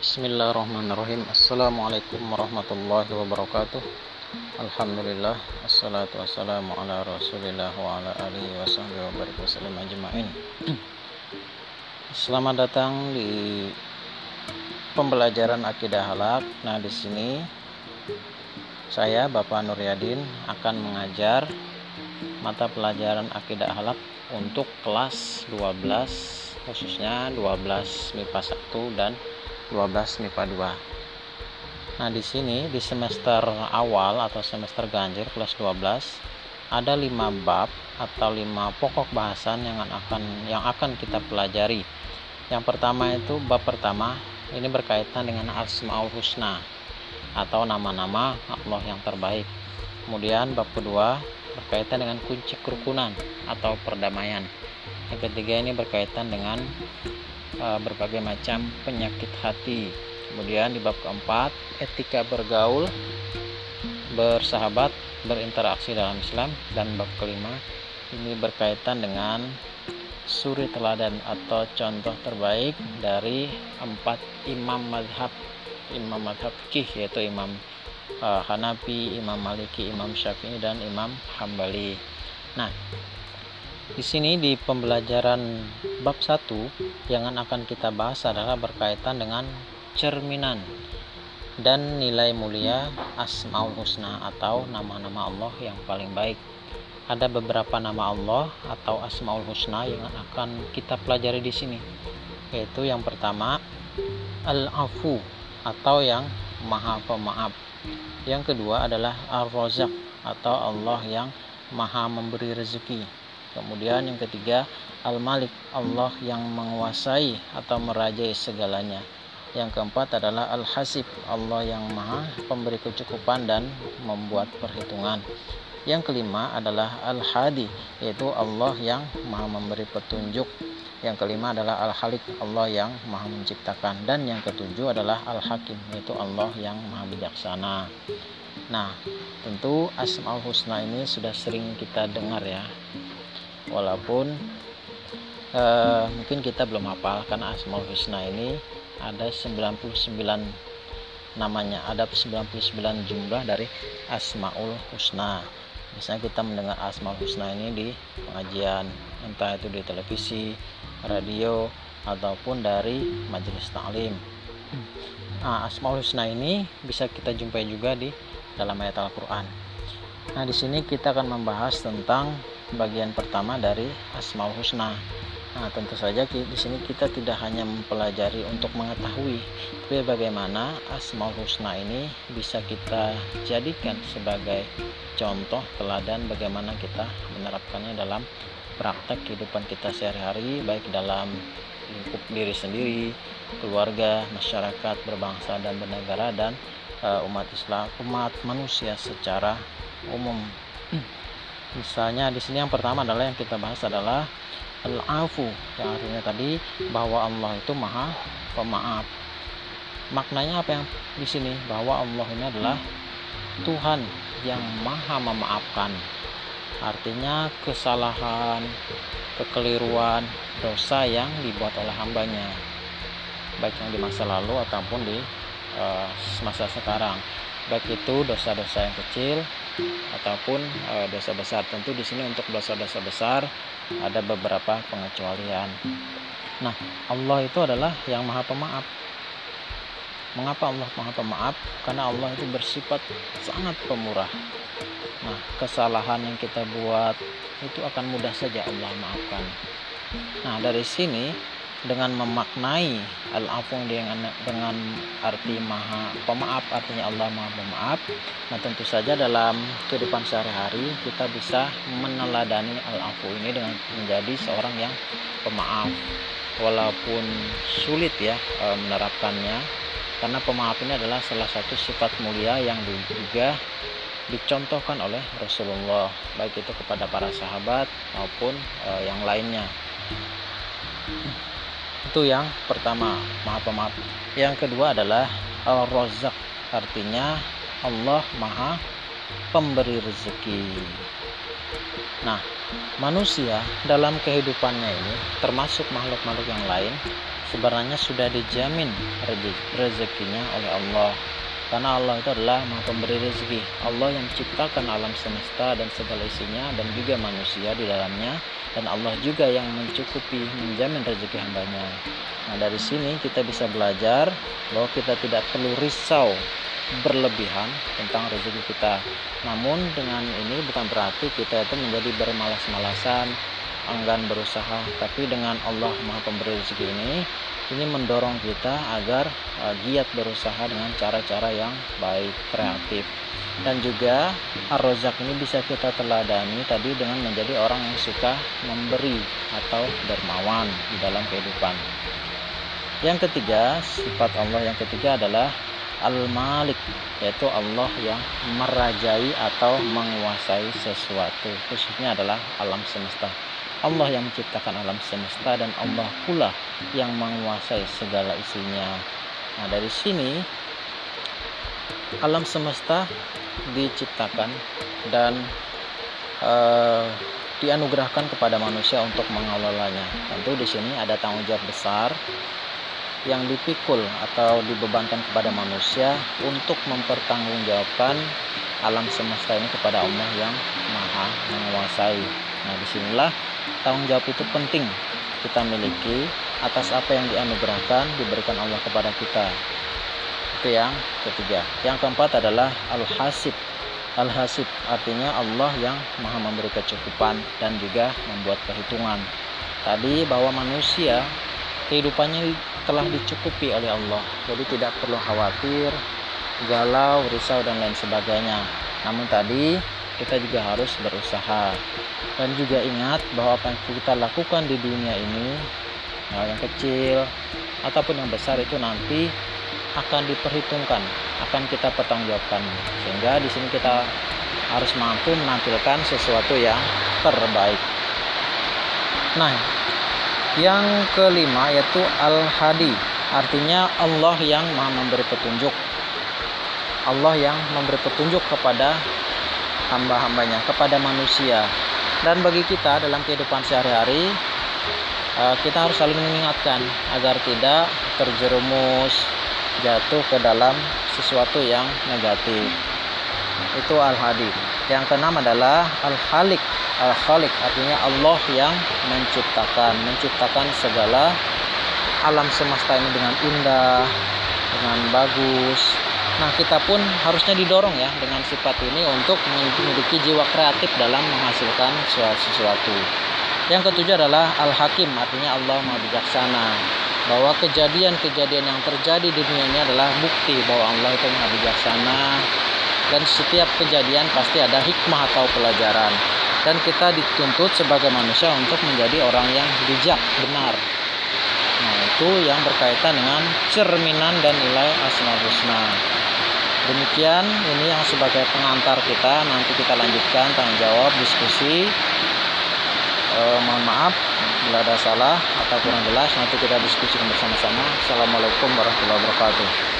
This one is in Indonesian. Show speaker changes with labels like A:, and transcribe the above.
A: Bismillahirrahmanirrahim. Assalamualaikum warahmatullahi wabarakatuh. Alhamdulillah Assalatu wassalamu ala rasulillah Wa ala alihi wa sahbihi wa barik ajma'in. Selamat datang di pembelajaran akidah halak. Nah di sini saya Bapak Nuryadin akan mengajar mata pelajaran akidah halak untuk kelas 12 khususnya 12 MIPA 1 dan 12 MIPA 2. Nah, di sini di semester awal atau semester ganjil kelas 12 ada 5 bab atau 5 pokok bahasan yang akan yang akan kita pelajari. Yang pertama itu bab pertama ini berkaitan dengan Asmaul Husna atau nama-nama Allah yang terbaik. Kemudian bab kedua berkaitan dengan kunci kerukunan atau perdamaian. Yang ketiga ini berkaitan dengan berbagai macam penyakit hati. Kemudian di bab keempat, etika bergaul, bersahabat, berinteraksi dalam Islam dan bab kelima ini berkaitan dengan suri teladan atau contoh terbaik dari empat imam madhab imam madhab fikih yaitu imam uh, Hanafi, Imam Maliki, Imam Syafi'i dan Imam Hambali. Nah, di sini di pembelajaran bab 1 yang akan kita bahas adalah berkaitan dengan cerminan dan nilai mulia Asmaul Husna atau nama-nama Allah yang paling baik. Ada beberapa nama Allah atau Asmaul Husna yang akan kita pelajari di sini. Yaitu yang pertama Al-Afu atau yang Maha Pemaaf. Yang kedua adalah Ar-Razak atau Allah yang Maha memberi rezeki. Kemudian yang ketiga, Al-Malik, Allah yang menguasai atau merajai segalanya. Yang keempat adalah Al-Hasib, Allah yang maha pemberi kecukupan dan membuat perhitungan. Yang kelima adalah Al-Hadi, yaitu Allah yang maha memberi petunjuk. Yang kelima adalah Al-Halik, Allah yang maha menciptakan. Dan yang ketujuh adalah Al-Hakim, yaitu Allah yang maha bijaksana. Nah, tentu Asmaul Husna ini sudah sering kita dengar ya walaupun uh, mungkin kita belum hafal karena Asmaul Husna ini ada 99 namanya ada 99 jumlah dari Asmaul Husna. Misalnya kita mendengar Asmaul Husna ini di pengajian entah itu di televisi radio ataupun dari majelis taklim. Nah, Asmaul Husna ini bisa kita jumpai juga di dalam ayat Al-Quran. Nah di sini kita akan membahas tentang bagian pertama dari Asmaul Husna. Nah, tentu saja di sini kita tidak hanya mempelajari untuk mengetahui, tapi bagaimana Asmaul Husna ini bisa kita jadikan sebagai contoh teladan bagaimana kita menerapkannya dalam praktek kehidupan kita sehari-hari baik dalam lingkup diri sendiri, keluarga, masyarakat, berbangsa dan bernegara dan uh, umat Islam, umat manusia secara umum. Misalnya di sini yang pertama adalah yang kita bahas adalah al-afu yang artinya tadi bahwa Allah itu maha pemaaf. Maknanya apa yang di sini? Bahwa Allah ini adalah Tuhan yang maha memaafkan. Artinya kesalahan, kekeliruan, dosa yang dibuat oleh hambanya. Baik yang di masa lalu ataupun di uh, masa sekarang. Baik itu dosa-dosa yang kecil ataupun e, dosa besar. Tentu di sini untuk dosa-dosa besar ada beberapa pengecualian. Nah, Allah itu adalah yang Maha Pemaaf. Mengapa Allah Maha Pemaaf? Karena Allah itu bersifat sangat pemurah. Nah, kesalahan yang kita buat itu akan mudah saja Allah maafkan. Nah, dari sini dengan memaknai al-afu dengan dengan arti maha pemaaf artinya Allah maha pemaaf. Nah tentu saja dalam kehidupan sehari-hari kita bisa meneladani al-afu ini dengan menjadi seorang yang pemaaf. Walaupun sulit ya e, menerapkannya karena pemaaf ini adalah salah satu sifat mulia yang juga dicontohkan oleh Rasulullah baik itu kepada para sahabat maupun e, yang lainnya itu yang pertama maha pemaaf. Yang kedua adalah al-razak artinya Allah maha pemberi rezeki. Nah manusia dalam kehidupannya ini termasuk makhluk-makhluk yang lain sebenarnya sudah dijamin rezekinya oleh Allah karena Allah itu adalah maha pemberi rezeki. Allah yang menciptakan alam semesta dan segala isinya dan juga manusia di dalamnya. Dan Allah juga yang mencukupi menjamin rezeki hambanya. Nah dari sini kita bisa belajar bahwa kita tidak perlu risau berlebihan tentang rezeki kita. Namun dengan ini bukan berarti kita itu menjadi bermalas-malasan enggan berusaha. Tapi dengan Allah maha pemberi rezeki ini ini mendorong kita agar uh, giat berusaha dengan cara-cara yang baik, kreatif. Dan juga ar-rozak ini bisa kita teladani tadi dengan menjadi orang yang suka memberi atau dermawan di dalam kehidupan. Yang ketiga, sifat Allah yang ketiga adalah Al-Malik, yaitu Allah yang merajai atau menguasai sesuatu, khususnya adalah alam semesta. Allah yang menciptakan alam semesta dan Allah pula yang menguasai segala isinya. Nah, dari sini alam semesta diciptakan dan uh, dianugerahkan kepada manusia untuk mengelolanya. Tentu di sini ada tanggung jawab besar yang dipikul atau dibebankan kepada manusia untuk mempertanggungjawabkan alam semesta ini kepada Allah yang Maha menguasai. Nah, di sinilah tanggung jawab itu penting kita miliki atas apa yang dianugerahkan diberikan Allah kepada kita. Itu yang ketiga. Yang keempat adalah al-hasib. Al-hasib artinya Allah yang maha memberi kecukupan dan juga membuat perhitungan. Tadi bahwa manusia kehidupannya telah dicukupi oleh Allah. Jadi tidak perlu khawatir galau risau dan lain sebagainya. Namun tadi kita juga harus berusaha. Dan juga ingat bahwa apa yang kita lakukan di dunia ini hal yang kecil ataupun yang besar itu nanti akan diperhitungkan akan kita pertanggungjawabkan. Sehingga di sini kita harus mampu menampilkan sesuatu yang terbaik. Nah yang kelima yaitu al-hadi. Artinya Allah yang maha memberi petunjuk Allah yang memberi petunjuk kepada hamba-hambanya kepada manusia. Dan bagi kita dalam kehidupan sehari-hari eh, kita harus saling mengingatkan agar tidak terjerumus jatuh ke dalam sesuatu yang negatif. Itu al-hadi yang keenam adalah al-halik al-khalik artinya Allah yang menciptakan menciptakan segala alam semesta ini dengan indah dengan bagus Nah, kita pun harusnya didorong ya dengan sifat ini untuk memiliki jiwa kreatif dalam menghasilkan sesuatu. Yang ketujuh adalah Al-Hakim, artinya Allah Maha Bijaksana. Bahwa kejadian-kejadian yang terjadi di dunia ini adalah bukti bahwa Allah itu Maha Bijaksana dan setiap kejadian pasti ada hikmah atau pelajaran. Dan kita dituntut sebagai manusia untuk menjadi orang yang bijak, benar, Nah, itu yang berkaitan dengan cerminan dan nilai asmaul husna. Demikian ini yang sebagai pengantar kita. Nanti kita lanjutkan tanya jawab diskusi. Eh, mohon maaf bila ada salah atau kurang jelas nanti kita diskusikan bersama-sama. Assalamualaikum warahmatullahi wabarakatuh.